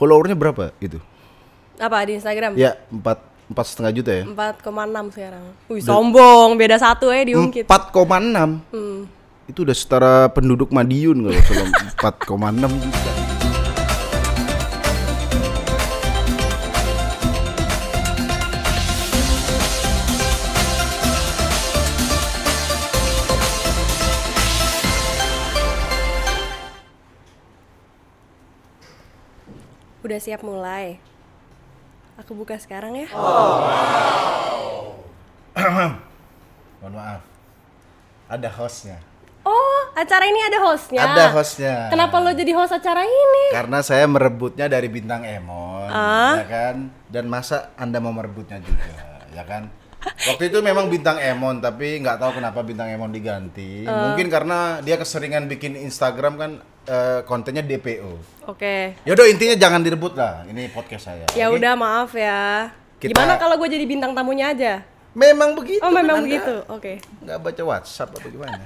Followernya berapa itu? Apa di Instagram? Ya empat empat setengah juta ya. 4,6 sekarang. Wih, sombong. Beda satu ya diungkit. 4,6 Hmm. itu udah setara penduduk Madiun kalau kalau 4,6 juta. Udah siap mulai. Aku buka sekarang ya. Mohon maaf. Ada hostnya. Oh, acara ini ada hostnya. Ada hostnya. Kenapa lo jadi host acara ini? Karena saya merebutnya dari bintang Emon, Ah. ya kan? Dan masa Anda mau merebutnya juga, ya kan? Waktu itu memang bintang Emon, tapi nggak tahu kenapa bintang Emon diganti. Ah. Mungkin karena dia keseringan bikin Instagram kan eh, kontennya DPO. Oke. Yaudah intinya jangan direbut lah. Ini podcast saya. Ya udah maaf ya. Kita- Gimana kalau gue jadi bintang tamunya aja? Memang begitu. Oh, memang Anda begitu. Oke. Nggak baca WhatsApp apa gimana?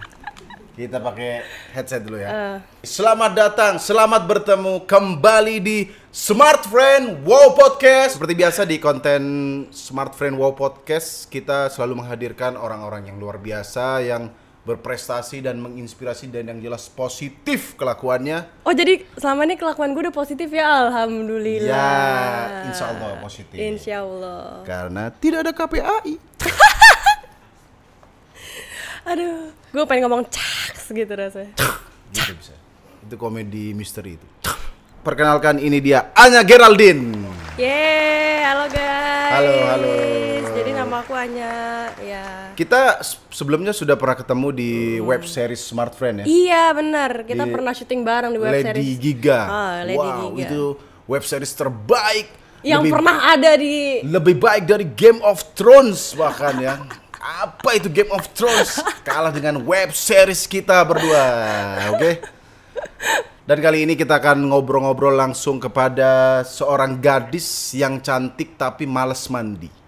Kita pakai headset dulu ya. Eh. Selamat datang, selamat bertemu kembali di Smart Friend Wow Podcast. Seperti biasa di konten Smart Friend Wow Podcast, kita selalu menghadirkan orang-orang yang luar biasa yang berprestasi dan menginspirasi dan yang jelas positif kelakuannya. Oh jadi selama ini kelakuan gue udah positif ya, alhamdulillah. Ya, insya Allah positif. Insya Allah. Karena tidak ada KPAI. Aduh, gue pengen ngomong caks gitu rasanya. Gitu bisa. Itu komedi misteri itu. Perkenalkan ini dia Anya Geraldine. Yeay, halo guys. Halo, halo. Jadi nama aku Anya, ya. Kita sebelumnya sudah pernah ketemu di web series Smart Friend ya. Iya benar, kita Di pernah syuting bareng di web Lady series. Giga. Ah, Lady wow, Giga. itu web series terbaik. Yang lebih, pernah ada di lebih baik dari Game of Thrones bahkan ya. Apa itu Game of Thrones? Kalah dengan web series kita berdua. Oke. Dan kali ini kita akan ngobrol-ngobrol langsung kepada seorang gadis yang cantik tapi males mandi.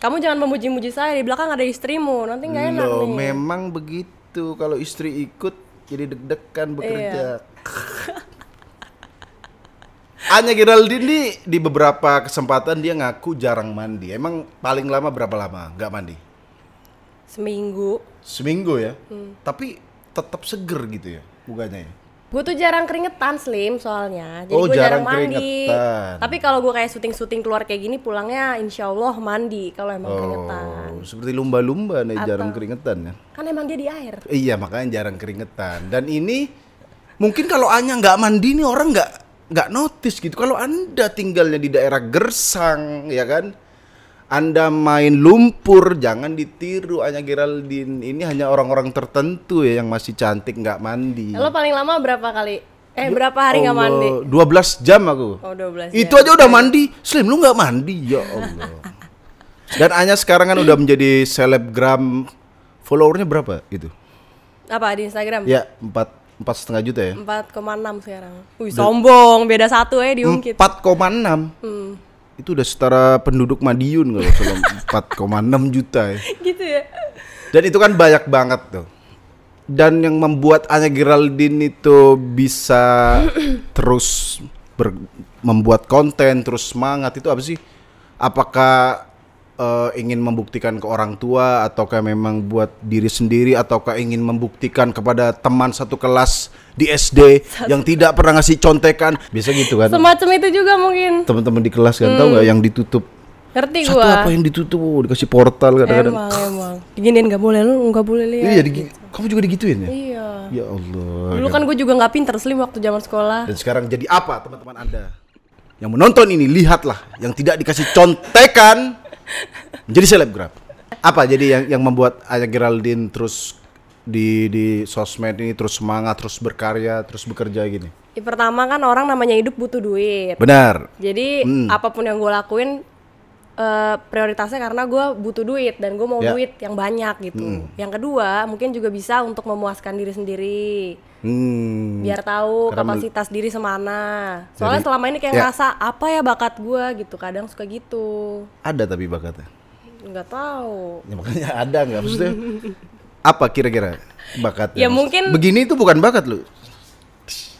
Kamu jangan memuji-muji saya di belakang ada istrimu, nanti nggak enak Loh, nih. memang begitu. Kalau istri ikut jadi deg-degan bekerja. Iya. Anya Geraldine nih di beberapa kesempatan dia ngaku jarang mandi. Emang paling lama berapa lama nggak mandi? Seminggu. Seminggu ya. Hmm. Tapi tetap seger gitu ya mukanya ya. Gue tuh jarang keringetan Slim soalnya, jadi Oh, gue jarang, jarang mandi. keringetan. Tapi kalau gue kayak syuting-syuting keluar kayak gini pulangnya insya Allah mandi kalau emang keringetan. Oh, seperti lumba-lumba nih jarang keringetan ya. Kan emang dia di air. Iya makanya jarang keringetan. Dan ini mungkin kalau Anya nggak mandi nih orang nggak nggak notice gitu. Kalau anda tinggalnya di daerah Gersang ya kan, anda main lumpur jangan ditiru Anya Geraldine. Ini hanya orang-orang tertentu ya yang masih cantik nggak mandi. Lo paling lama berapa kali? Eh berapa hari nggak mandi? Allah, 12 jam aku. Oh 12 Itu ya. aja udah mandi. Slim lu nggak mandi ya Allah. Dan Anya sekarang kan udah menjadi selebgram. Followernya berapa itu? Apa di Instagram? Ya empat empat setengah juta ya. 4,6 sekarang. Wih sombong, beda satu ya diungkit. 4,6 Hmm. Itu udah setara penduduk Madiun kalau kalau 4,6 juta ya. gitu ya. Dan itu kan banyak banget tuh. Dan yang membuat Anya Geraldine itu bisa terus ber- membuat konten terus semangat itu apa sih? Apakah eh, ingin membuktikan ke orang tua ataukah memang buat diri sendiri ataukah ingin membuktikan kepada teman satu kelas di SD yang tidak pernah ngasih contekan? Biasa gitu kan. Semacam itu juga mungkin. Teman-teman di kelas kan tahu nggak yang ditutup Ngerti satu gua. apa yang ditutup oh, dikasih portal kadang-kadang. Emang emang. Diginiin nggak boleh lu nggak boleh lihat. Iya, digi- kamu juga digituin ya? Iya. Ya Allah. Dulu kan gue juga nggak pinter Slim waktu zaman sekolah. Dan sekarang jadi apa teman-teman Anda? Yang menonton ini lihatlah yang tidak dikasih contekan menjadi selebgram. Apa jadi yang yang membuat Aya Geraldine terus di di sosmed ini terus semangat, terus berkarya, terus bekerja gini? Ya, pertama kan orang namanya hidup butuh duit. Benar. Jadi Hmm. apa pun yang gue lakuin eh, prioritasnya karena gue butuh duit dan gue mau Ya. duit yang banyak gitu. Yang kedua mungkin juga bisa untuk memuaskan diri sendiri. Hmm. Biar tahu Karena kapasitas diri semana. Soalnya Jadi- selama ini kayak ya. ngerasa apa ya bakat gue gitu. Kadang suka gitu. Ada tapi bakatnya. Nggak tahu. Ya, makanya ada nggak maksudnya? Apa kira-kira bakatnya? Ya, mungkin- begini itu bukan bakat lu.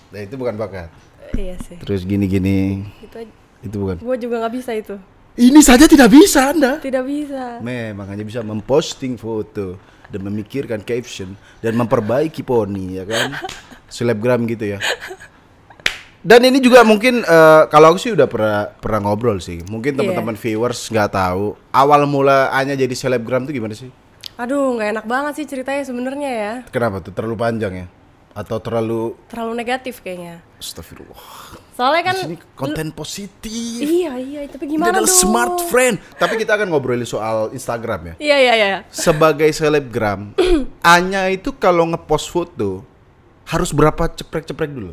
Nah itu bukan bakat. Iya sih. terus gini-gini. Itu Itu bukan. gue juga nggak bisa itu. Ini saja tidak bisa Anda. Tidak bisa. Me, makanya bisa memposting foto dan memikirkan caption dan memperbaiki poni ya kan. Selebgram gitu ya. Dan ini juga mungkin eh, kalau aku sih udah pernah pernah ngobrol sih. Mungkin Iya. teman-teman viewers nggak tahu awal mula Anya jadi selebgram tuh gimana sih? Aduh, nggak enak banget sih ceritanya sebenarnya ya. Kenapa tuh terlalu panjang ya? Atau terlalu Terlalu negatif kayaknya. Astagfirullah. Soalnya kan Di sini konten positif. Iya, iya, tapi Ini gimana adalah dong? smart friend. Tapi kita akan ngobrolin soal Instagram ya. Iya, iya, iya. Sebagai selebgram, Anya itu kalau ngepost foto harus berapa ceprek-ceprek dulu?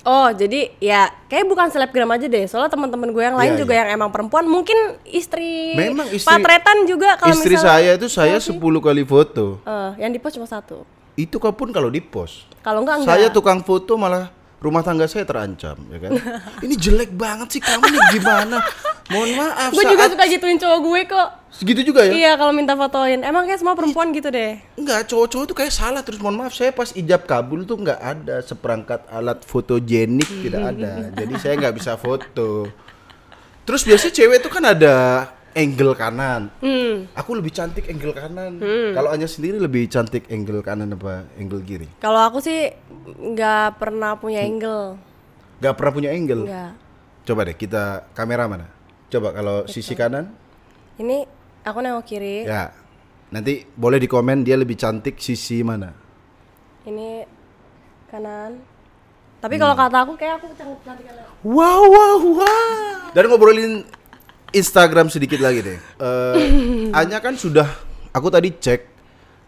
Oh, jadi ya kayak bukan selebgram aja deh. Soalnya teman-teman gue yang lain Iya, juga iya. yang emang perempuan, mungkin istri Memang istri- patretan juga kalau Istri misalnya saya itu saya 10 kali foto. Eh, yang di post cuma satu. Itu kau pun kalau di post. Kalau enggak enggak. Saya tukang foto malah rumah tangga saya terancam, ya kan? Ini jelek banget sih kamu nih gimana? Mohon maaf. gue juga suka gituin cowok gue kok. Segitu juga ya? Iya, kalau minta fotoin. Emang kayak semua perempuan gitu deh. Enggak, cowok-cowok itu kayak salah terus mohon maaf saya pas ijab kabul tuh nggak ada seperangkat alat fotogenik tidak ada. Jadi saya nggak bisa foto. Terus biasanya cewek itu kan ada angle kanan. Hmm. Aku lebih cantik angle kanan. Kalau Anya sendiri lebih cantik angle kanan apa angle kiri? Kalau aku sih nggak pernah punya angle. Gak pernah punya angle. Nggak. Coba deh kita kamera mana? Coba kalau sisi kanan, Ini aku nengok kiri. ya. Nanti boleh di komen dia lebih cantik sisi mana? Ini kanan. Tapi kalau kata aku kayak aku cantik cantik kanan. Wow, wow, wow. Dan ngobrolin Instagram sedikit lagi deh. Eh, Anya kan sudah, aku tadi cek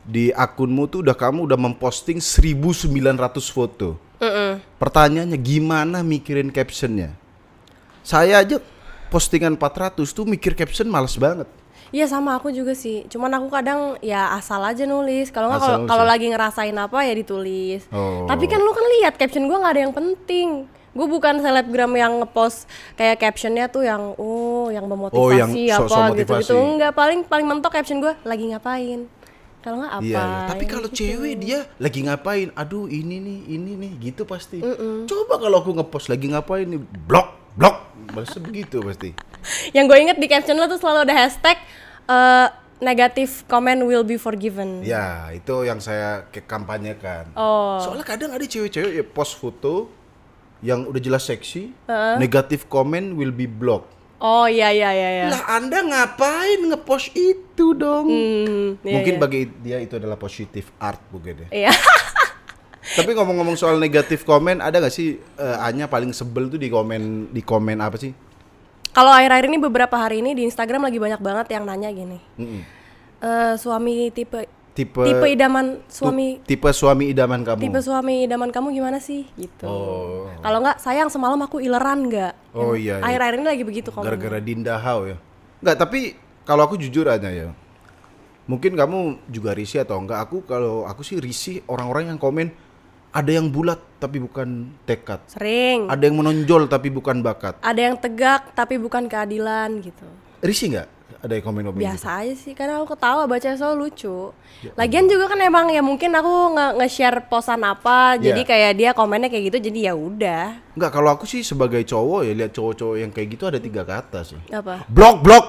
di akunmu tuh udah kamu udah memposting 1900 foto. Mm-mm. Pertanyaannya gimana mikirin captionnya? Saya aja postingan 400 tuh mikir caption males banget. Iya sama aku juga sih. Cuman aku kadang ya asal aja nulis. Kalau nggak kalau ya? lagi ngerasain apa ya ditulis. Oh. Tapi kan lu kan lihat caption gua nggak ada yang penting. Gue bukan selebgram yang ngepost kayak captionnya tuh yang oh yang memotivasi Oh, yang apa sok-sok gitu gitu. motivasi. Enggak paling paling mentok caption gua lagi ngapain. Kalau nggak apa? Iya, iya. tapi kalau gitu. cewek dia lagi ngapain? Aduh, ini nih, ini nih, gitu pasti. Coba kalau aku ngepost lagi ngapain nih, blok, blok, balasnya begitu pasti. yang gue inget di caption lo tuh selalu ada hashtag eh, negative comment will be forgiven. Ya, itu yang saya kampanyekan. Oh. Soalnya kadang ada cewek-cewek ya post foto yang udah jelas seksi, negatif comment will be blocked. Oh iya iya iya iya. Lah Anda ngapain ngepost itu dong? Hmm, iya, Mungkin iya. bagi dia itu adalah positif art mungkin ya. Iya. Tapi ngomong-ngomong soal negatif komen, ada gak sih eh, Anya paling sebel tuh di komen di komen apa sih? Kalau akhir-akhir ini beberapa hari ini di Instagram lagi banyak banget yang nanya gini. Mm-mm. Eh suami tipe Tipe tipe idaman suami tipe suami idaman kamu. tipe suami idaman kamu gimana sih gitu. Oh. Kalau nggak sayang semalam aku ileran nggak? Oh iya, iya. Akhir-akhir ini lagi begitu komen. Gara-gara Dinda Hao ya. Enggak, tapi kalau aku jujur aja ya. Mungkin kamu juga risih atau enggak? Aku kalau aku sih risih orang-orang yang komen ada yang bulat tapi bukan tekad. Sering. Ada yang menonjol tapi bukan bakat. Ada yang tegak tapi bukan keadilan gitu. Risih nggak? Ada yang komen-komen gitu? Biasa aja sih karena aku ketawa baca selalu lucu. Lagian juga kan emang ya mungkin aku nge- nge-share posan apa jadi Iya. kayak dia komennya kayak gitu jadi ya udah. Enggak, kalau aku sih sebagai cowok ya lihat cowok-cowok yang kayak gitu ada tiga kata sih. Apa? Blok, blok,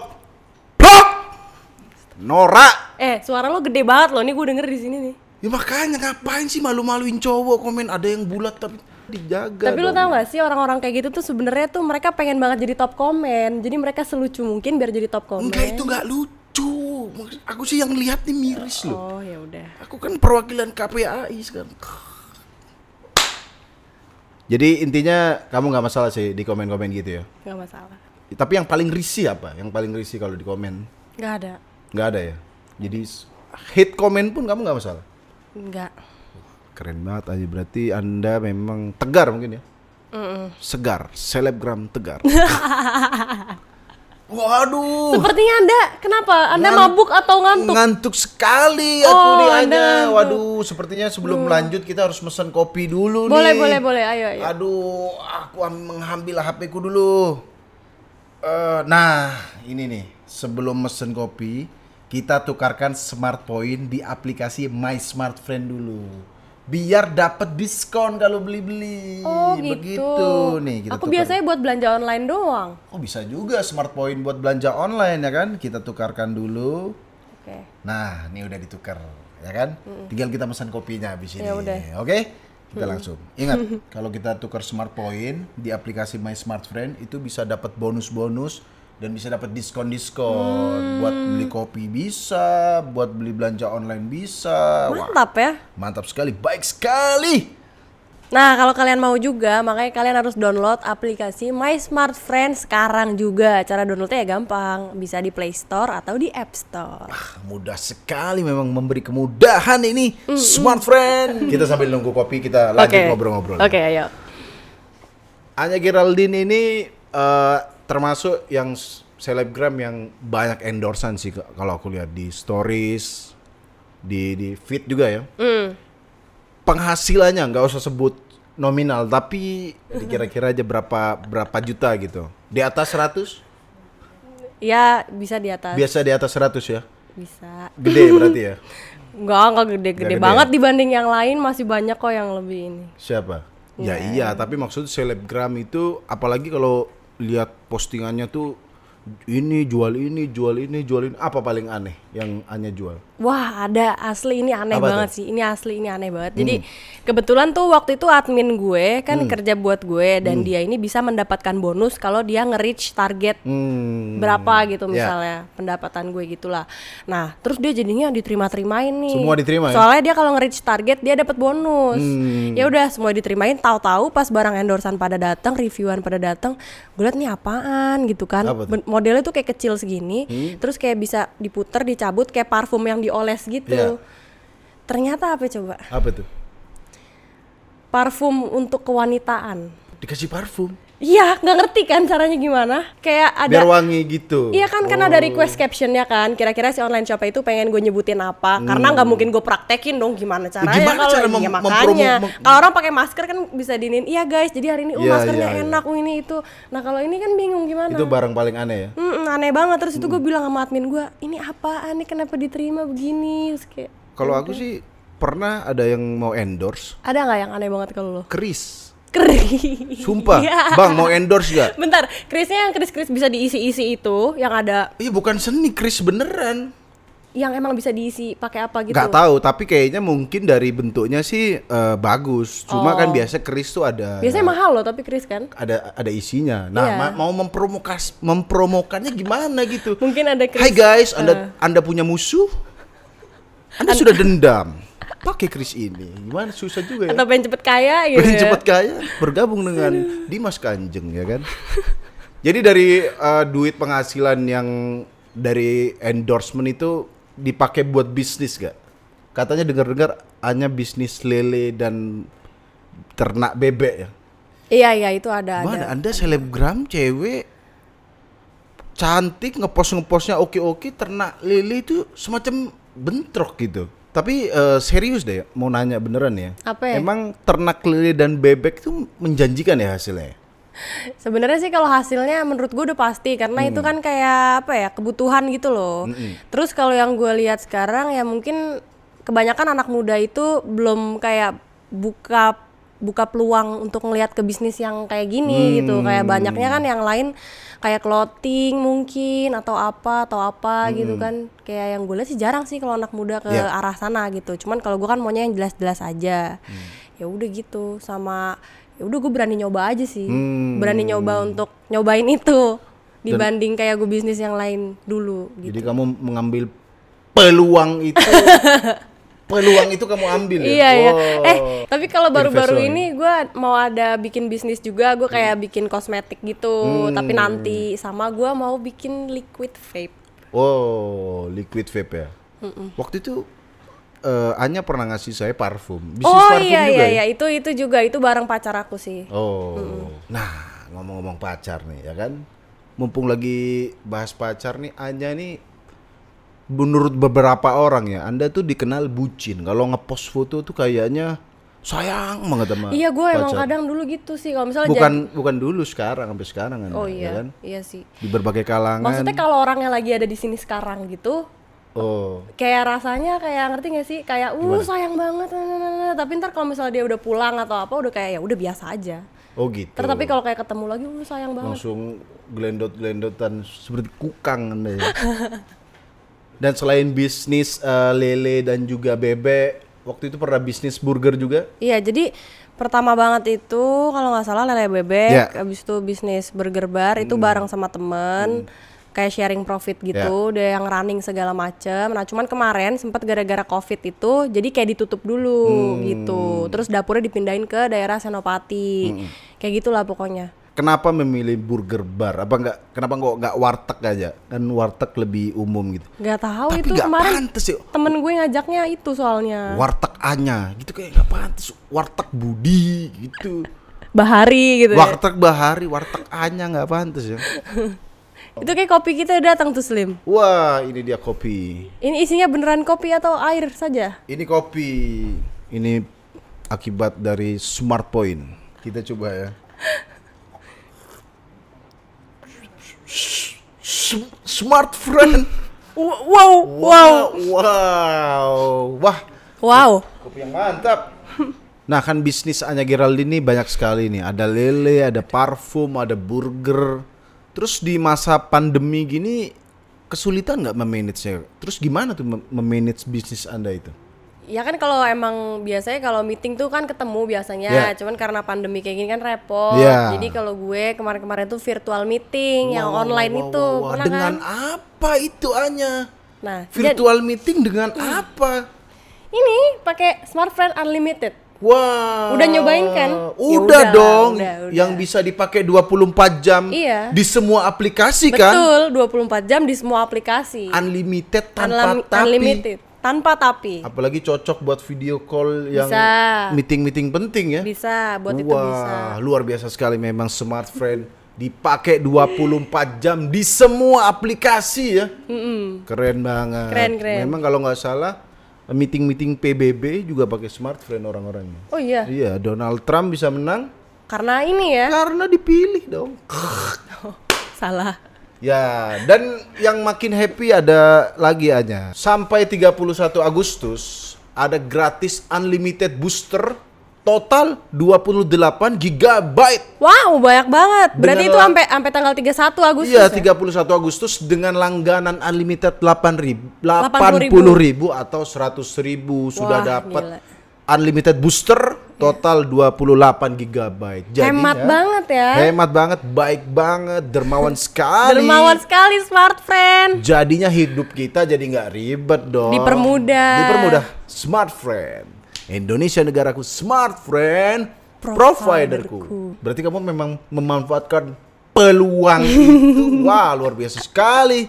blok. Norak. Eh, suara lo gede banget loh. Nih gue denger di sini nih. Ya makanya ngapain sih malu-maluin cowok komen ada yang bulat tapi dijaga. Tapi lo dong. tau gak sih orang-orang kayak gitu tuh sebenarnya tuh mereka pengen banget jadi top komen. Jadi mereka selucu mungkin biar jadi top komen. Enggak itu enggak lucu. Aku sih yang lihat nih miris loh. Oh ya udah. Aku kan perwakilan KPAI sekarang. Jadi intinya kamu nggak masalah sih di komen-komen gitu ya. Gak masalah. Tapi yang paling risih apa? Yang paling risih kalau di komen? Gak ada. Nggak ada ya. Jadi hate komen pun kamu nggak masalah. Enggak. Keren banget aja berarti anda memang tegar mungkin ya. Mm-mm. Segar, selebgram tegar. Waduh. Sepertinya anda, kenapa? Anda Ngan- mabuk atau ngantuk? Ngantuk sekali aku Oh, nih Anda ngantuk. Waduh, sepertinya sebelum lanjut kita harus mesen kopi dulu boleh, nih. boleh, boleh. Ayo, ayo. Aduh, aku am- mengambil HP ku dulu. Eh, nah, ini nih. Sebelum mesen kopi, kita tukarkan smart point di aplikasi My Smart Friend dulu. Biar dapat diskon kalau beli-beli. Oh gitu. Begitu nih kita Aku tukar. biasanya buat belanja online doang. Oh bisa juga smart point buat belanja online ya kan? Kita tukarkan dulu. Oke. Nah, ini udah ditukar, ya kan? Tinggal kita pesan kopinya habis ini. Ya udah. Oke? Kita langsung. Ingat, kalau kita tukar smart point di aplikasi My Smart Friend itu bisa dapat bonus-bonus dan bisa dapat diskon-diskon. Buat beli kopi bisa, buat beli belanja online bisa. Wah, Mantap ya. mantap sekali, baik sekali. Nah, kalau kalian mau juga, makanya kalian harus download aplikasi My Smart Friend sekarang juga. Cara downloadnya ya gampang, bisa di Play Store atau di App Store. Ah, mudah sekali memang memberi kemudahan ini Smart Friend. Kita sambil nunggu kopi kita lanjut Oke. ngobrol-ngobrol. Oke, ayo. Anya Geraldine ini eh, termasuk yang selebgram yang banyak endorsan sih kalau aku lihat di stories, di di feed juga ya. Penghasilannya nggak usah sebut nominal, tapi kira-kira aja berapa berapa juta gitu. Di atas 100? Ya, bisa di atas. Biasa di atas 100 ya. Bisa. Gede berarti ya. Enggak, enggak gede-gede Nggak gede banget ya? dibanding yang lain, masih banyak kok yang lebih ini. Siapa? Ya iya, tapi maksud selebgram itu apalagi kalau lihat postingannya tuh ini jual ini, jual ini, jual ini. Apa paling aneh yang Anya jual? Wah, ada asli ini aneh Apa Hmm. banget sih. Ini asli ini aneh banget. Jadi kebetulan tuh waktu itu admin gue kan kerja buat gue dan dia ini bisa mendapatkan bonus kalau dia nge-reach target Hmm. berapa gitu Ya. misalnya pendapatan gue gitulah. Nah, terus dia jadinya diterima-terimain nih. Semua diterima ya? Soalnya dia kalau nge-reach target dia dapat bonus. Hmm. Ya udah semua diterimain, tahu-tahu pas barang endorsan pada datang, reviewan pada datang, gue liat nih apaan gitu kan. Apa? Hmm. Modelnya tuh kayak kecil segini, terus kayak bisa diputer, dicabut kayak parfum yang dioles gitu. Iya. Ternyata apa coba? Apa tuh? Parfum untuk kewanitaan. Dikasih parfum. Iya, nggak ngerti kan caranya gimana? Kayak ada Biar wangi gitu. Iya kan kan ada request captionnya kan. Kira-kira si online shop itu pengen gue nyebutin apa? Karena nggak mungkin gue praktekin dong gimana caranya Hmm. gimana kalau cara mem- iya, makanya. mem- Kalau orang pakai masker kan bisa dinin. Iya guys, jadi hari ini oh Iya, maskernya iya, iya. enak, oh ini itu. Nah kalau ini kan bingung gimana? Itu barang paling aneh ya. Hmm, aneh banget. Terus itu gue bilang sama admin gue, ini apaan nih? Kenapa diterima begini? Terus kayak Kalau aku sih pernah ada yang mau endorse ada nggak yang aneh banget kalau lo? Kris. Sumpah, Iya. Bang mau endorse gak? Bentar, Krisnya yang kris-kris bisa diisi-isi itu, yang ada Iya bukan seni Kris beneran. yang emang bisa diisi pakai apa gitu? Gak tahu, tapi kayaknya mungkin dari bentuknya sih eh, bagus. Cuma kan biasa Kris tuh ada Biasanya mahal loh tapi Kris kan. ada ada isinya. Nah, Iya. ma- mau mempromokas mempromokannya gimana gitu? Mungkin ada Kris. Hai guys. Anda Anda punya musuh? Anda sudah dendam. Pakai Kris ini. Gimana susah juga ya. Atau pengen cepet kaya gitu Pengen ya. cepet kaya bergabung dengan Dimas Kanjeng ya kan. Jadi dari eh, duit penghasilan yang dari endorsement itu dipakai buat bisnis gak? Katanya dengar-dengar hanya bisnis lele dan ternak bebek ya. Iya iya itu ada ada. Mana Anda selebgram cewek cantik ngepost ngepostnya oke oke ternak lele itu semacam bentrok gitu. Tapi eh, serius deh mau nanya beneran ya. Apa ya? Emang ternak lele dan bebek itu menjanjikan ya hasilnya? Sebenarnya sih kalau hasilnya menurut gue udah pasti karena Hmm. itu kan kayak apa ya kebutuhan gitu loh. Terus kalau yang gue lihat sekarang ya mungkin kebanyakan anak muda itu belum kayak buka buka peluang untuk ngelihat ke bisnis yang kayak gini gitu. Kayak Hmm. banyaknya kan yang lain kayak clothing mungkin atau apa atau apa gitu kan. Kayak yang gue lihat sih jarang sih kalau anak muda ke Hmm. Ya. arah sana gitu. Cuman kalau gue kan maunya yang jelas-jelas aja. Hmm. Ya udah gitu sama ya udah gue berani nyoba aja sih Hmm. berani nyoba untuk nyobain itu dibanding kayak gue bisnis yang lain dulu gitu. Jadi kamu mengambil peluang itu, peluang itu kamu ambil ya? Iya iya. Wow. Eh tapi kalau baru-baru ini gue mau ada bikin bisnis juga. Gue kayak bikin kosmetik gitu. Hmm. Tapi nanti sama gue mau bikin liquid vape. Oh, liquid vape ya. Waktu itu eh, Anya pernah ngasih saya parfum. Bisnis oh parfum iya juga iya ya? iya itu itu juga itu barang pacar aku sih. Oh, nah ngomong-ngomong pacar nih ya kan, mumpung lagi bahas pacar nih, Anya nih menurut beberapa orang ya, Anda tuh dikenal bucin. Kalau ngepost foto tuh kayaknya sayang banget sama Iya gue emang kadang dulu gitu sih kalau misalnya Bukan jadi- bukan dulu sekarang sampai sekarang Anda, Oh ya iya kan? iya sih. Di berbagai kalangan. Maksudnya kalau orangnya lagi ada di sini sekarang gitu, Oh. kayak rasanya kayak ngerti gak sih kayak uh Gimana? sayang banget nah, nah, nah, nah. tapi ntar kalau misalnya dia udah pulang atau apa udah kayak ya udah biasa aja Oh gitu. Ntar tapi kalau kayak ketemu lagi uh sayang banget langsung gelendot-gelendotan seperti kukang Anda ya. dan selain bisnis eh, lele dan juga bebek, waktu itu pernah bisnis burger juga? iya jadi pertama banget itu kalau nggak salah lele bebek Ya. habis itu bisnis burger bar itu bareng sama temen kayak sharing profit gitu udah yang running segala macem. Nah cuman kemarin sempat gara-gara covid itu jadi kayak ditutup dulu gitu. Terus dapurnya dipindahin ke daerah Senopati. Kayak gitulah pokoknya Kenapa memilih burger bar? Apa enggak? Kenapa nggak nggak warteg aja? Kan warteg lebih umum gitu. nggak tahu Tapi itu nggak kemarin pantas ya. temen gue ngajaknya itu soalnya Warteg Anya gitu kayak nggak pantas. Warteg Budi gitu. Bahari gitu ya. Warteg Bahari, warteg Anya nggak pantas ya. itu kayak kopi kita datang tuh Slim Wah, ini dia kopi. ini isinya beneran kopi atau air saja Ini kopi. Ini akibat dari Smart Point. Kita coba ya. Smart friend. wow wow Wow. Wow. Wah, wow kopi yang mantap. Nah kan bisnis Anya Geraldine ini banyak sekali nih. Ada lele, ada parfum, ada burger. Terus di masa pandemi gini kesulitan nggak memanage-nya? Terus gimana tuh mem- memanage bisnis Anda itu? Ya kan kalau emang biasanya kalau meeting tuh kan ketemu biasanya, Ya. cuman karena pandemi kayak gini kan repot. Ya. Jadi kalau gue kemarin-kemarin tuh virtual meeting yang Wah, wah, online wah, itu, wah, wah. pernah Dengan kan? apa itu Anya? Nah, Virtual meeting dengan apa? ini pakai Smart Friend Unlimited. Wah. Udah nyobain kan? Ya Udah udah, dong. udah, udah. Yang bisa dipakai 24 jam Iya. di semua aplikasi kan? Betul, 24 jam di semua aplikasi. Unlimited tanpa Unlim- tapi. Unlimited, tanpa tapi. Apalagi cocok buat video call yang meeting-meeting penting ya. Bisa, buat itu Wah, bisa. luar biasa sekali memang Smart Friend dipakai 24 jam di semua aplikasi ya. Keren banget. Keren, keren. Memang kalau nggak salah meeting-meeting PBB juga pakai Smart Friend orang-orangnya. Oh iya, Iya, Donald Trump bisa menang karena ini ya. karena dipilih dong. Salah. Ya, dan yang makin happy ada lagi aja. Sampai 31 Agustus ada gratis unlimited booster total 28 GB. Wow, banyak banget. Berarti Dengan itu sampai sampai tanggal 31 Agustus. Iya, ya? 31 Agustus dengan langganan unlimited 8.000 80.000 80.000 atau 100.000 sudah Wah, dapat unlimited booster total 28 GB. Hemat banget ya. Hemat banget, baik banget, dermawan sekali. Dermawan sekali Smart Friend. Jadinya hidup kita jadi nggak ribet dong. Dipermudah. Dipermudah. Smart friend. Indonesia negaraku smart friend. Providerku. Berarti kamu memang memanfaatkan peluang itu. Wah luar biasa sekali.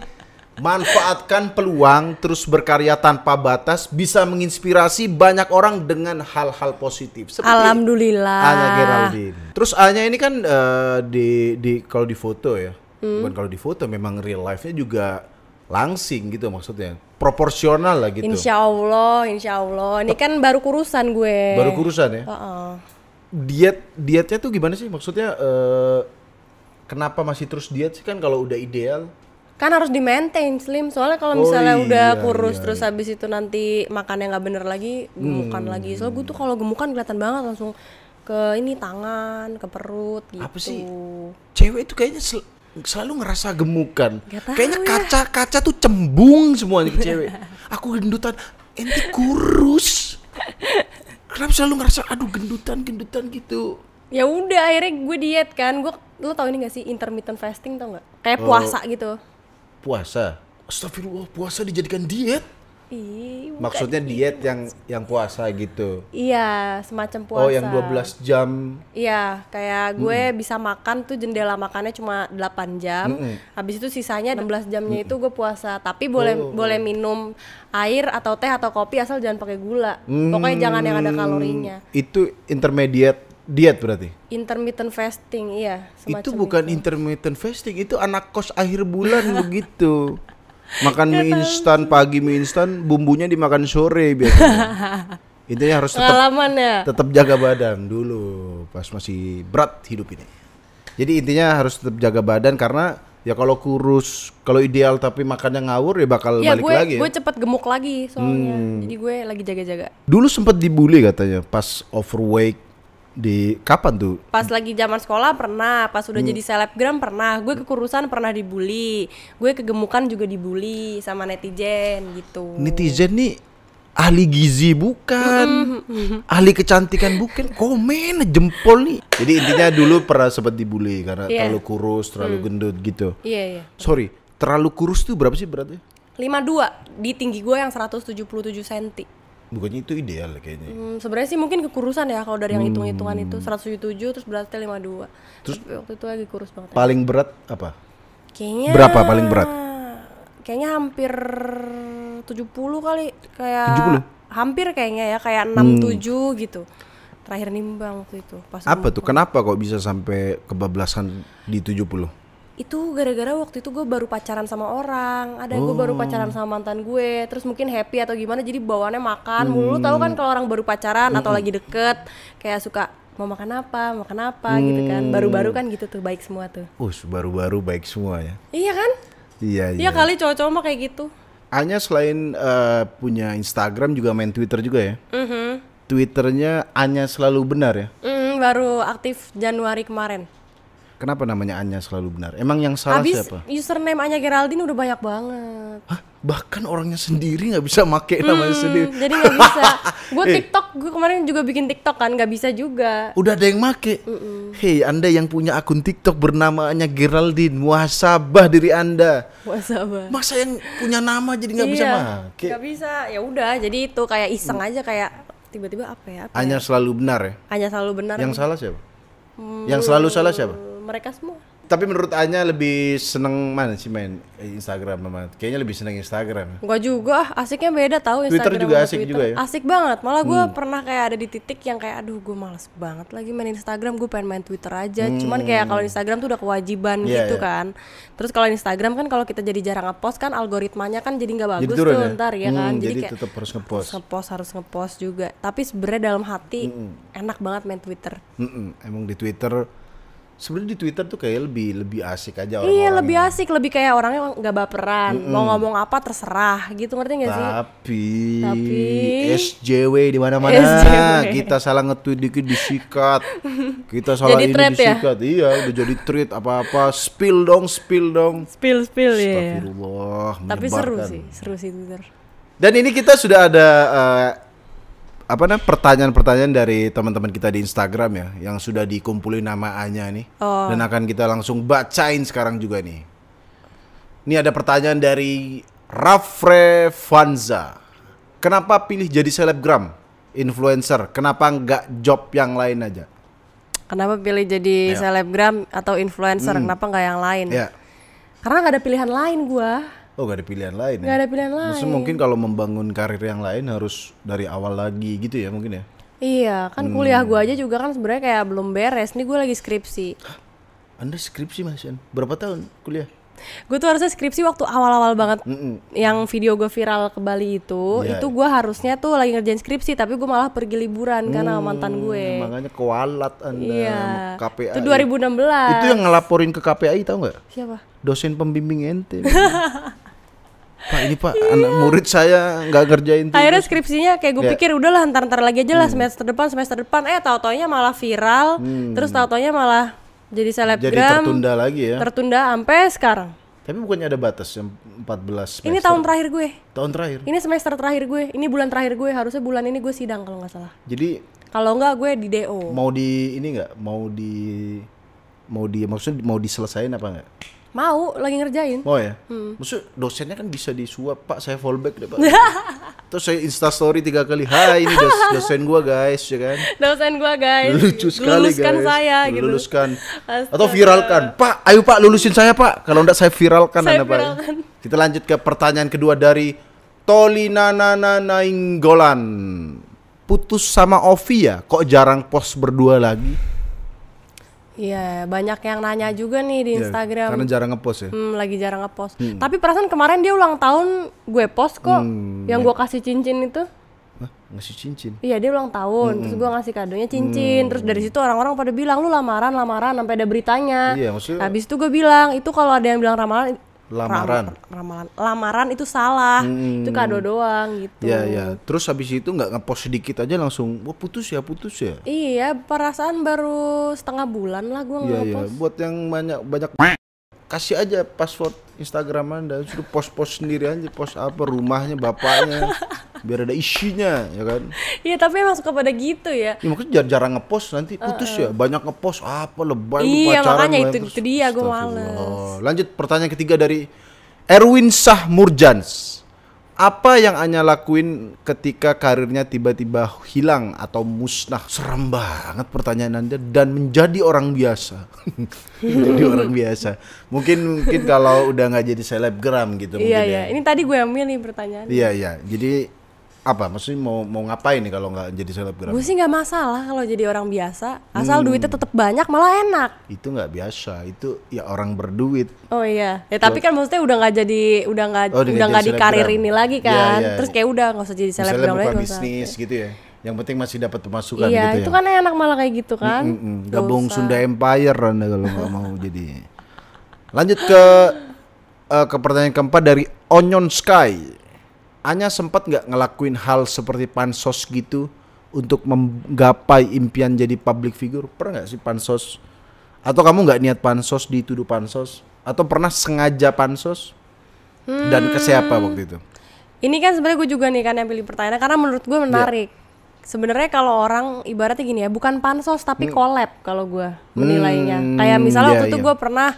Manfaatkan peluang terus berkarya tanpa batas bisa menginspirasi banyak orang dengan hal-hal positif. Seperti Alhamdulillah. Anya Geraldine. Terus Anya ini kan eh, di di kalau di foto ya, Hmm. bukan kalau di foto memang real life-nya juga langsing gitu maksudnya, proporsional lah gitu. Insya Allah, Insya Allah. Ini kan baru kurusan gue. Baru kurusan ya. Heeh. Diet dietnya tuh gimana sih? Maksudnya eh, kenapa masih terus diet sih kan kalau udah ideal? Kan harus di maintain slim. Soalnya kalau Oh, misalnya udah iya, kurus iya, terus habis itu nanti makannya nggak bener lagi, gemukan Hmm. lagi. Soalnya gue tuh kalau gemukan kelihatan banget langsung ke ini tangan, ke perut gitu. Apa sih? Cewek itu kayaknya sel- selalu ngerasa gemukan. Kayaknya ya. kaca kaca tuh cembung semuanya ke cewek. Aku gendutan, ente kurus. Kenapa selalu ngerasa aduh gendutan gendutan gitu? Ya udah akhirnya gue diet kan. Gue lo tau ini gak sih intermittent fasting tau nggak? Oh. Kayak puasa gitu. Puasa. Astagfirullah, puasa dijadikan diet. Ih. Maksudnya diet yang yang puasa gitu. Iya, semacam puasa. Oh, yang 12 jam. Iya, kayak gue bisa makan tuh jendela makannya cuma 8 jam. Habis itu sisanya 16 jamnya itu gue puasa. Tapi boleh Oh. boleh minum air atau teh atau kopi asal jangan pakai gula. Pokoknya jangan yang ada kalorinya. Itu intermediate diet berarti. Intermittent fasting, iya, semacam itu bukan intermittent fasting, itu anak kos akhir bulan begitu. Makan mie instan pagi mie instan, bumbunya dimakan sore biasanya. Intinya harus tetap ya. tetap jaga badan dulu pas masih berat hidup ini. Jadi intinya harus tetap jaga badan karena Ya kalau kurus, kalau ideal tapi makannya ngawur ya bakal Iya balik gue lagi ya. gue cepet gemuk lagi soalnya. Jadi gue lagi jaga-jaga. Dulu sempat dibully katanya pas overweight di kapan tuh? Pas lagi zaman sekolah pernah, pas Hmm. udah jadi selebgram pernah. Gue kekurusan pernah dibully. Gue kegemukan juga dibully sama netizen gitu. Netizen nih ahli gizi bukan, ahli kecantikan bukan, komen jempol nih. Jadi intinya dulu pernah sempat dibully karena Iya. terlalu kurus, terlalu gendut gitu. Iya iya. Sorry, terlalu kurus tuh berapa sih beratnya? 52 di tinggi gue yang 177 cm. Bukannya itu ideal kayaknya. Hmm, sebenarnya sih mungkin kekurusan ya kalau dari yang Hmm. hitung-hitungan itu 177 terus beratnya 52. Terus waktu itu lagi kurus banget. Paling berat apa? Kayaknya Berapa paling berat? Kayaknya hampir 70 kali kayak 70? hampir kayaknya ya kayak 67 gitu. Terakhir nimbang waktu itu pas Apa tuh? Kenapa kok bisa sampai kebablasan di 70? Itu gara-gara waktu itu gue baru pacaran sama orang. Ada gue baru pacaran sama mantan gue. Terus mungkin happy atau gimana jadi bawaannya makan mulu. Tahu kan kalau orang baru pacaran atau lagi deket kayak suka mau makan apa? Makan apa? Gitu kan. Baru-baru kan gitu tuh baik semua tuh. Us, baru-baru baik semua ya. iya kan? Iya, iya. iya. kali cowok-cowok mah kayak gitu. Anya selain eh, punya Instagram juga main Twitter juga ya. Mhm. Twitternya Anya selalu benar ya. Mm, baru aktif Januari kemarin Kenapa namanya Anya selalu benar? Emang yang salah habis siapa? username Anya Geraldine udah banyak banget Hah? Bahkan orangnya sendiri nggak bisa make namanya sendiri. Hmm, jadi nggak bisa gue TikTok gue kemarin juga bikin TikTok kan nggak bisa juga Udah ada yang make. Hei, Anda yang punya akun TikTok bernama Anya Geraldine, muhasabah diri Anda. Muasabah. Masa yang punya nama jadi nggak bisa Iya, make? nggak bisa ya udah jadi itu kayak iseng aja kayak tiba-tiba apa ya apa Anya selalu benar ya. hanya selalu benar Yang salah siapa? Yang selalu salah siapa? Mereka semua Tapi menurut Anya lebih seneng mana sih main Instagram sama? Kayaknya lebih seneng Instagram. gua juga ah, asiknya beda tahu Twitter Instagram juga sama asik Twitter. juga ya? Hmm. asik banget malah gua pernah kayak ada di titik yang kayak aduh gue males banget lagi main Instagram gue pengen main Twitter aja cuman kayak kalau Instagram tuh udah kewajiban Hmm. Iya, gitu iya. kan terus kalau Instagram kan kalau kita jadi jarang ngepost kan algoritmanya kan jadi nggak bagus turun tuh ya? ntar ya Hmm, kan jadi kayak tetap harus ngepost. harus ngepost harus ngepost juga tapi sebenarnya dalam hati enak banget main Twitter Mm-mm, Emang di Twitter sebenarnya di Twitter tuh kayak lebih lebih asik aja orang-orang. Iya lebih asik, lebih kayak orangnya nggak baperan, mau ngomong apa terserah gitu ngerti gak sih? Tapi, Tapi- SJW di mana-mana kita salah nge-tweet dikit disikat. Kita salah Jadi ini thread ya? disikat. Iya, udah jadi tweet apa-apa spill dong, spill dong. Spill spill ya. Astagfirullah, Tapi seru sih, seru sih Twitter. Dan ini kita sudah ada eh, apa namanya pertanyaan-pertanyaan dari teman-teman kita di Instagram ya yang sudah dikumpulin nama Anya nih Oh. dan akan kita langsung bacain sekarang juga nih. Ini ada pertanyaan dari Rafre Vanza. Kenapa pilih jadi selebgram, influencer? Kenapa nggak job yang lain aja? Kenapa pilih jadi selebgram atau influencer? Kenapa nggak yang lain? Ya. Karena nggak ada pilihan lain gua. Oh, gak ada pilihan lain ya? Nggak ada pilihan lain. Maksudnya mungkin kalau membangun karir yang lain harus dari awal lagi gitu ya mungkin ya? Iya, kan Hmm. kuliah gua aja juga kan sebenarnya kayak belum beres. Nih gua lagi skripsi. Anda skripsi Mas? Berapa tahun kuliah? Gue tuh harusnya skripsi waktu awal-awal banget yang video gue viral ke Bali itu, Iya, itu gua harusnya tuh lagi ngerjain skripsi, tapi gue malah pergi liburan karena sama mantan gue. Makanya kewalat Anda Iya. KPAI. Itu 2016. Itu yang ngelaporin ke KPAI tahu nggak? Siapa? Dosen pembimbing ente. Pak ini Pak anak murid saya nggak ngerjain tuh. Akhirnya skripsinya kayak gue Ya. pikir udahlah ntar ntar lagi aja lah semester depan semester depan eh tau taunya malah viral terus tau taunya malah jadi selebgram Jadi tertunda lagi ya. tertunda sampai sekarang Tapi bukannya ada batas yang 14 semester. ini tahun terakhir gue tahun terakhir. ini semester terakhir gue ini bulan terakhir gue harusnya bulan ini gue sidang kalau nggak salah Jadi kalau nggak gue di do mau di ini nggak? Mau di mau di maksudnya mau diselesain apa nggak? Mau lagi ngerjain Mau ya? Hmm. Maksud dosennya kan bisa disuap, Pak, saya fallback deh, Pak. Terus saya insta story tiga kali, "Hai, ini dos- dosen gua, guys," ya kan? dosen gue guys Lucu sekali, luluskan guys. saya gitu Luluskan. Atau viralkan. Pak, ayo Pak, lulusin saya, Pak. Kalau enggak saya viralkan Saya Anda, Pak. viralkan. Kita lanjut ke pertanyaan kedua dari Tolinana Nainggolan. Putus sama Ovi ya? Kok jarang post berdua lagi? Iya, banyak yang nanya juga nih di Ya, Instagram. Karena jarang ngepost ya. Hmm, lagi jarang ngepost. Tapi perasaan kemarin dia ulang tahun gue post kok. Hmm, yang gue kasih cincin itu. Hah, ngasih cincin. Iya dia ulang tahun, terus gue ngasih kadonya cincin, terus dari situ orang-orang pada bilang lu lamaran, lamaran, sampai ada beritanya. Iya, maksudnya- Habis itu gue bilang itu kalau ada yang bilang ramalan, Lamaran. ram- ramalan, lamaran itu salah, itu kado doang gitu. Iya, iya. Terus habis itu nggak ngepost sedikit aja langsung, wah putus ya, putus ya. Iya, perasaan baru setengah bulan lah gue Iya, iya. ngepost. Buat yang banyak banyak kasih aja password Instagram Anda, suruh post-post sendiri aja, post apa rumahnya, bapaknya, biar ada isinya, ya kan? Iya, tapi emang suka pada gitu ya. Ya makanya jar- jarang ngepost nanti putus ya. Banyak ngepost apa lebay Iya, pacaran, makanya itu- terus- itu dia, gua Astagfirullah. Lanjut pertanyaan ketiga dari Erwin Sah Murjans. Apa yang Anya lakuin ketika karirnya tiba-tiba hilang atau musnah? Serem banget pertanyaan Anda dan menjadi orang biasa. menjadi orang biasa. Mungkin mungkin kalau udah nggak jadi selebgram gitu Iya, iya. ya. Ini tadi gue yang milih pertanyaan. Iya, iya. Jadi apa? Maksudnya mau mau ngapain nih kalau nggak jadi selebgram? Gue sih nggak masalah kalau jadi orang biasa, Hmm. asal duitnya tetap banyak malah enak. itu nggak biasa itu ya orang berduit Oh iya, ya tapi kan maksudnya udah nggak jadi udah nggak Oh, udah nggak di karir ini lagi Iya, kan. iya. Terus kayak udah nggak usah jadi selebgram lagi. nggak usah. bisnis gitu ya yang penting masih dapat pemasukan Iya, gitu itu ya kan enak malah kayak gitu kan. Mm-mm. Nggak gabung usah. Sunda Empire anda kalau nggak mau jadi lanjut ke eh, ke pertanyaan keempat dari Onion Sky Anya sempat nggak ngelakuin hal seperti pansos gitu untuk menggapai impian jadi public figure? Pernah nggak sih pansos? Atau kamu nggak niat pansos dituduh pansos? Atau pernah sengaja pansos? Dan ke siapa waktu itu? Ini kan sebenarnya gue juga nih kan yang pilih pertanyaan karena menurut gue menarik. Sebenarnya kalau orang ibaratnya gini ya, bukan pansos tapi collab kalau gue menilainya. Hmm, Kayak misalnya iya, waktu itu iya. gue pernah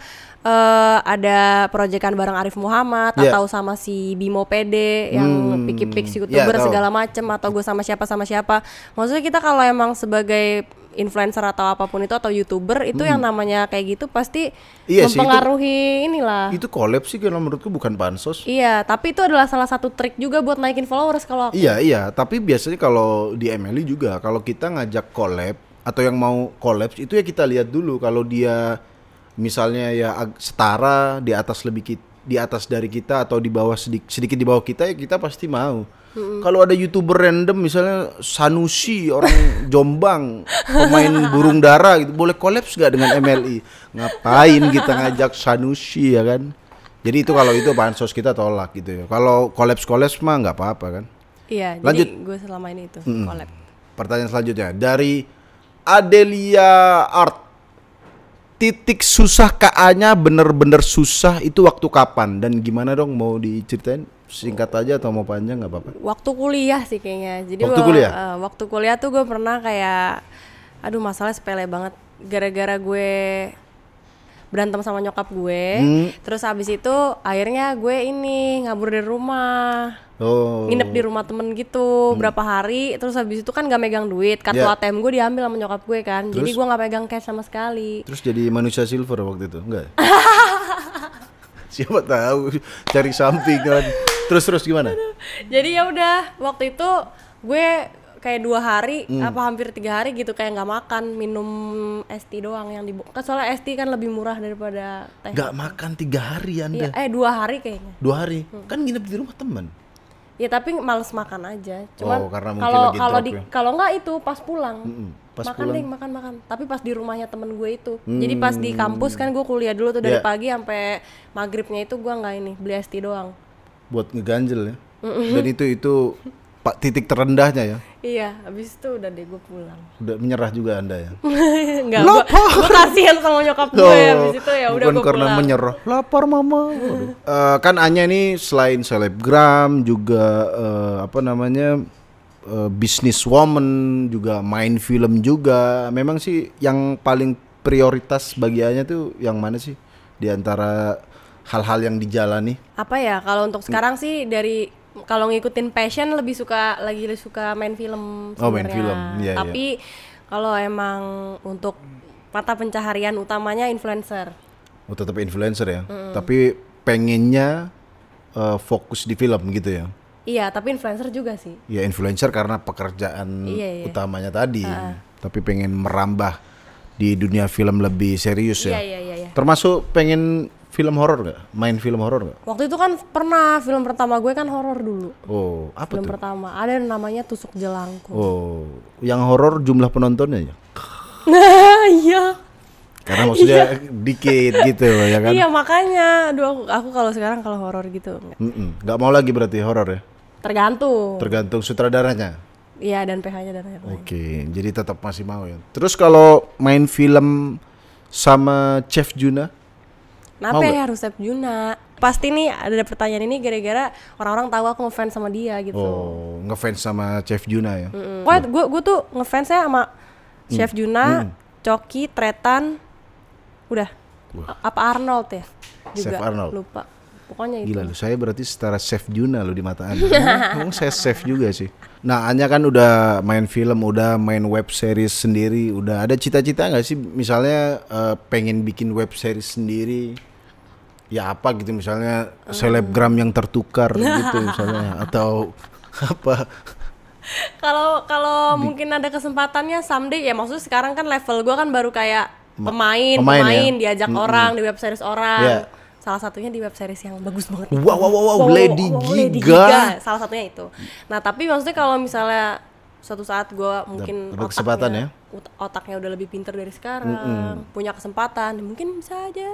eh, ada proyekan bareng Arif Muhammad Iya. atau sama si Bimo PD yang Hmm, Piki Pix iya, youtuber tahu. segala macem atau gue sama siapa sama siapa. Maksudnya kita kalau emang sebagai influencer atau apa pun itu atau youtuber itu yang namanya kayak gitu pasti Hmm. Iya sih, itu- mempengaruhi inilah. itu collab sih kalau menurutku bukan pansos Iya, tapi itu adalah salah satu trik juga buat naikin followers kalau aku. Iya iya, tapi biasanya kalau di MLI juga kalau kita ngajak collab atau yang mau collab itu ya kita lihat dulu kalau dia misalnya ya setara di atas lebih di atas dari kita atau di bawah sedikit sedikit di bawah kita ya kita pasti mau. Kalau ada youtuber random misalnya Sanusi orang Jombang pemain burung dara gitu boleh collab nggak dengan MLI? Ngapain kita ngajak Sanusi ya kan? Jadi itu kalau itu pansos kita tolak gitu ya. Kalau kolaps kolaps mah nggak apa-apa kan. Iya, Lanjut. jadi gue selama ini itu collab. Pertanyaan selanjutnya dari Adelia Art. Titik susah KA-nya bener-bener susah itu waktu kapan dan gimana dong mau diceritain singkat aja atau mau panjang nggak apa-apa. Waktu kuliah sih kayaknya. Jadi Waktu gua- kuliah? eh, waktu kuliah tuh gue pernah kayak, aduh masalah sepele banget. Gara-gara gue berantem sama nyokap gue. Hmm. Terus habis itu akhirnya gue ini ngabur dari rumah. Oh. Nginep di rumah temen gitu berapa hari. Terus habis itu kan gak megang duit. Kartu Ya. ATM gue diambil sama nyokap gue kan. Jadi Terus? gue gak pegang cash sama sekali. Terus jadi manusia silver waktu itu enggak? Siapa tahu cari sampingan. Terus terus gimana? jadi ya udah waktu itu gue kayak dua hari Hmm. apa hampir tiga hari gitu kayak nggak makan minum es tea doang yang di kan soalnya es tea kan lebih murah daripada teh Nggak makan tiga hari anda. eh dua hari kayaknya Dua hari. Kan nginep di rumah teman. Ya tapi males makan aja cuman Oh, karena mungkin kalau kalau di ya. kalau nggak itu pas pulang Mm-mm, pas makan pulang. deh makan makan tapi pas di rumahnya temen gue itu jadi pas di kampus kan gue kuliah dulu tuh dari Iya. pagi sampai maghribnya itu gue nggak ini beli es doang buat ngeganjel ya. Dan itu itu pak titik terendahnya ya. iya habis itu udah deh gue pulang Udah menyerah juga anda ya. Enggak, gue gue kasihan sama nyokap gue habis itu ya udah bukan gue karena pulang. menyerah. Lapar mama. Waduh. Eh, kan Anya ini selain selebgram juga eh, apa namanya eh, businesswoman juga main film juga. Memang sih yang paling prioritas bagi Anya tuh yang mana sih di antara hal-hal yang dijalani? Apa ya kalau untuk sekarang sih dari kalau ngikutin passion lebih suka lagi lebih suka main film Oh, main sebenarnya. film. Iya, Tapi kalau emang untuk mata pencaharian utamanya influencer. Oh, tetap influencer ya. Tapi pengennya eh, fokus di film gitu ya. Iya, tapi influencer juga sih. Ya influencer karena pekerjaan Iya, iya. utamanya tadi. Tapi pengen merambah di dunia film lebih serius ya. Iya, iya, iya, iya. Termasuk pengen film horor nggak? Main film horor nggak? Waktu itu kan pernah film pertama gue kan horor dulu. Oh, apa Film tuh? pertama ada yang namanya Tusuk Jelangkung. Oh, yang horor jumlah penontonnya ya? Nah, iya. Karena maksudnya dikit gitu ya kan? Iya, makanya. Aduh, aku, aku kalau sekarang kalau horor gitu nggak. Mm-mm. Nggak mau lagi berarti horor ya? tergantung. Tergantung sutradaranya. Iya, dan PH-nya dan lain-lain. Oke, jadi tetap masih mau ya. Terus kalau main film sama Chef Juna, Kenapa ya harus Chef Juna? Pasti nih ada pertanyaan ini gara-gara orang-orang tahu aku ngefans sama dia gitu. oh ngefans sama Chef Juna ya? Mm. Pokoknya gue gue tuh ngefansnya sama Mm. Chef Juna, Coki, Tretan, udah. A- Apa Arnold ya? Juga Chef Arnold. lupa. Pokoknya itu. Gila lu, saya berarti setara Chef Juna lu di mata Anda. Emang saya chef juga sih. Nah, Anya kan udah main film, udah main web series sendiri, udah ada cita-cita nggak sih misalnya eh, pengen bikin web series sendiri? Ya apa gitu misalnya selebgram yang tertukar gitu misalnya atau apa? Kalau kalau mungkin ada kesempatannya someday ya maksudnya sekarang kan level gue kan baru kayak pemain, pemain pemain, ya? diajak orang di web series orang. Iya. Salah satunya di web series yang bagus banget. itu. Wow wow wow, wow, Lady, Lady Giga. Salah satunya itu. Nah, tapi maksudnya kalau misalnya suatu saat gue mungkin dapat kesempatan ya? otaknya udah lebih pinter dari sekarang, punya kesempatan, mungkin bisa aja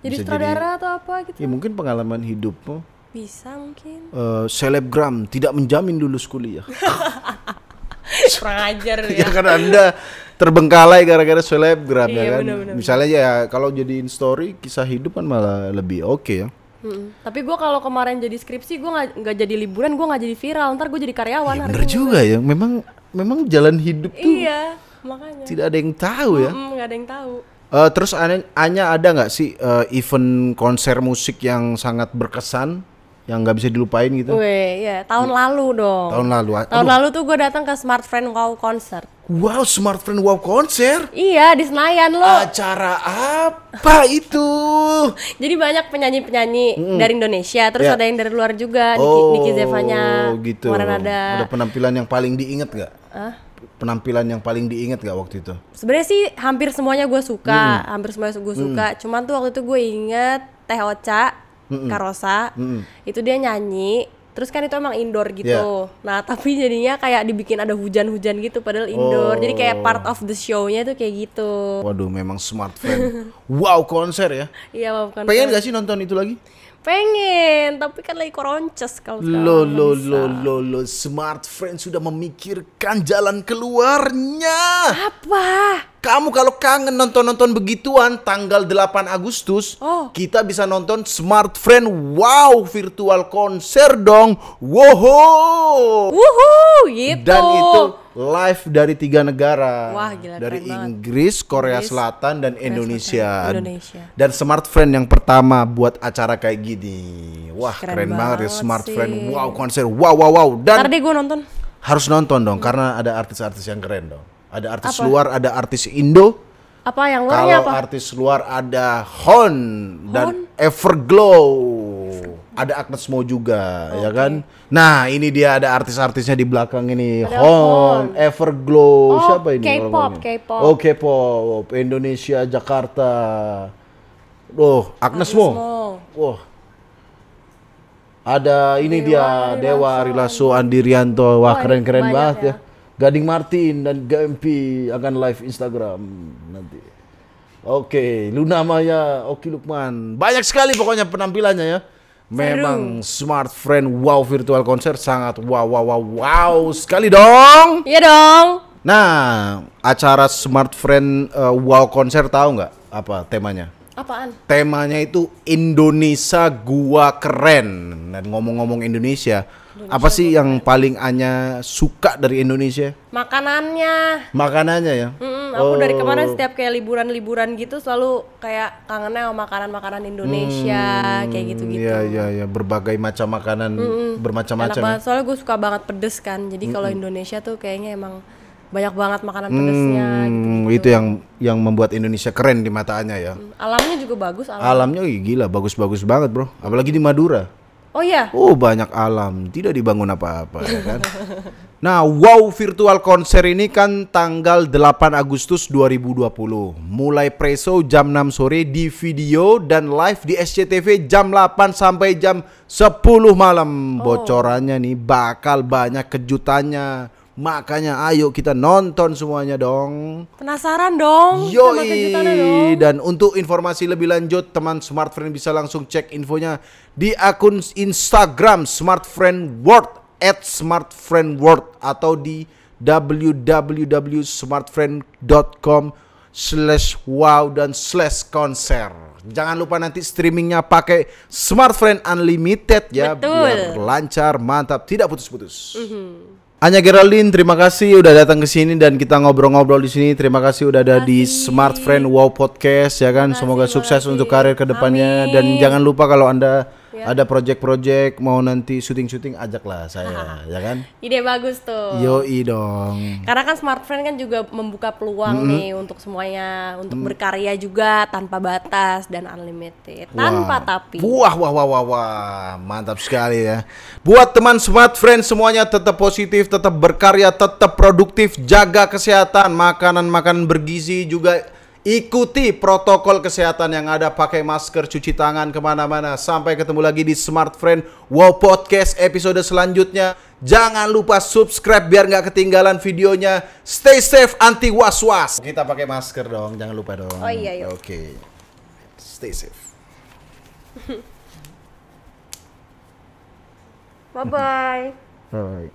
jadi Bisa sutradara atau apa gitu. Ya mungkin pengalaman hidupmu Bisa mungkin. eh, selebgram tidak menjamin lulus kuliah. Kurang ajar ya ya. kan anda terbengkalai gara-gara selebgram Iya, ya kan. benar-benar. Misalnya ya kalau jadiin story kisah hidup kan malah lebih oke ya. Mm-mm. Tapi gue kalau kemarin jadi skripsi gue nggak jadi liburan, gue nggak jadi viral. Ntar gue jadi karyawan. Ya hari bener juga ya. Memang memang jalan hidup tuh Iya, makanya. tidak ada yang tahu ya. Mm, nggak ada yang tahu. Eh, terus Anya, ada nggak sih eh, event konser musik yang sangat berkesan yang nggak bisa dilupain gitu? Weh, ya tahun lalu dong. Tahun lalu. Tahun lalu tuh gue datang ke Smart Friend Wow Concert. Wow, Smart Friend Wow konser. Iya di Senayan lo. Acara apa itu? Jadi banyak penyanyi-penyanyi dari Indonesia, terus Ya. ada yang dari luar juga. Niki, Niki Zevanya gitu. kemarin ada. Ada penampilan yang paling diinget nggak? Hah? Penampilan yang paling diinget nggak waktu itu? Sebenarnya sih hampir semuanya gue suka, hampir semuanya gue suka. Cuman tuh waktu itu gue inget Teh Ocha, Karosa, itu dia nyanyi. Terus kan itu emang indoor gitu. Yeah. Nah tapi jadinya kayak dibikin ada hujan-hujan gitu, padahal indoor. Jadi kayak part of the show-nya tuh kayak gitu. Waduh, memang Smart Friend. wow, konser ya. Iya bukan. Pengen gak sih nonton itu lagi? Pengen, tapi kan lagi koronces kalau sekarang. Lo lo lo lo lo Smart Friend sudah memikirkan jalan keluarnya. Apa? Kamu kalau kangen nonton-nonton begituan tanggal 8 Agustus, Oh. kita bisa nonton Smart Friend Wow virtual konser dong. Wow. Wuhu, gitu. Dan itu live dari tiga negara. Wah, gila, dari. Inggris, Korea Inggris, Selatan dan Indonesia. Indonesia. Dan Smart Friend yang pertama buat acara kayak gini. Wah, keren, Keren banget ya banget Smart sih. Friend Wow konser. Wow wow wow. Dan Ntar deh gue nonton. harus nonton dong karena ada artis-artis yang keren dong. Ada artis luar, ada artis Indo. Apa yang luarnya Kalau apa? artis luar ada Hon dan Everglow. Ada Agnes Mo juga, ya kan? Nah, ini dia ada artis-artisnya di belakang ini. Ada Hon, Hon. Everglow, Oh, siapa ini? K-pop? K-pop. Oh, K-pop, Indonesia, Jakarta. Oh, Agnes, Mo. Mo. Wah. Ada ini dia Dewa Arilaso Andi Rianto. Wah, Oh, keren-keren banyak banget ya. ya. Gading Martin dan GMP akan live Instagram nanti. Oke, Luna Maya, Oki Lukman. Banyak sekali pokoknya penampilannya ya. Memang Smart Friend Wow Virtual Concert sangat wow wow wow wow sekali dong. Iya dong. Nah, acara Smart Friend uh, Wow Concert tahu nggak apa temanya? Apaan? temanya itu Indonesia gua keren dan ngomong-ngomong Indonesia, apa sih yang paling Anya suka dari Indonesia Makanannya. makanannya ya Mm-mm, aku dari Oh. kemarin setiap kayak liburan-liburan gitu selalu kayak kangennya sama makanan-makanan Indonesia kayak gitu-gitu. Iya iya iya berbagai macam makanan Enak bermacam-macam ya. Soalnya gue suka banget pedes kan. Jadi kalau Indonesia tuh kayaknya emang banyak banget makanan pedesnya gitu. Hmm, itu yang yang membuat Indonesia keren di mata Anya ya Alamnya juga bagus. Alam. alamnya gila bagus-bagus banget bro apalagi di Madura Oh iya. Oh banyak alam, tidak dibangun apa-apa ya kan. Nah, wow virtual konser ini kan tanggal 8 Agustus 2020. Mulai preso jam 6 sore di video dan live di SCTV jam 8 sampai jam 10 malam. Bocorannya nih bakal banyak kejutannya. Makanya ayo kita nonton semuanya dong. Penasaran dong kejutannya dong. Yoi dan untuk informasi lebih lanjut teman Smart Friend bisa langsung cek infonya di akun Instagram Smart Friend World at Smart Friend World atau di www.smartfriend.com slash wow dan slash konser. Jangan lupa nanti streamingnya pakai Smart Friend Unlimited ya Betul. biar lancar, mantap, tidak putus-putus. Anya Geraldine, terima kasih udah datang ke sini dan kita ngobrol-ngobrol di sini. Terima kasih udah ada di Smart Friend Wow Podcast ya kan. Semoga sukses untuk karir ke depannya dan jangan lupa kalau anda ada project-project mau nanti syuting-syuting ajaklah saya ya kan. Ide bagus tuh. Yoi dong. Karena kan Smart Friend kan juga membuka peluang nih untuk semuanya, untuk berkarya juga tanpa batas dan unlimited, tanpa Wah. tapi. Wah, wah, wah, wah, wah, mantap sekali ya. Buat teman Smart Friend semuanya tetap positif, tetap berkarya, tetap produktif, jaga kesehatan, makanan-makanan bergizi juga ikuti protokol kesehatan yang ada, pakai masker, cuci tangan ke mana-mana. Sampai ketemu lagi di Smart Friend Wow Podcast episode selanjutnya. Jangan lupa subscribe biar nggak ketinggalan videonya. Stay safe, anti was-was. Kita pakai masker dong, jangan lupa dong. Oh iya, yuk. Oke. Stay safe. Bye bye. Alright.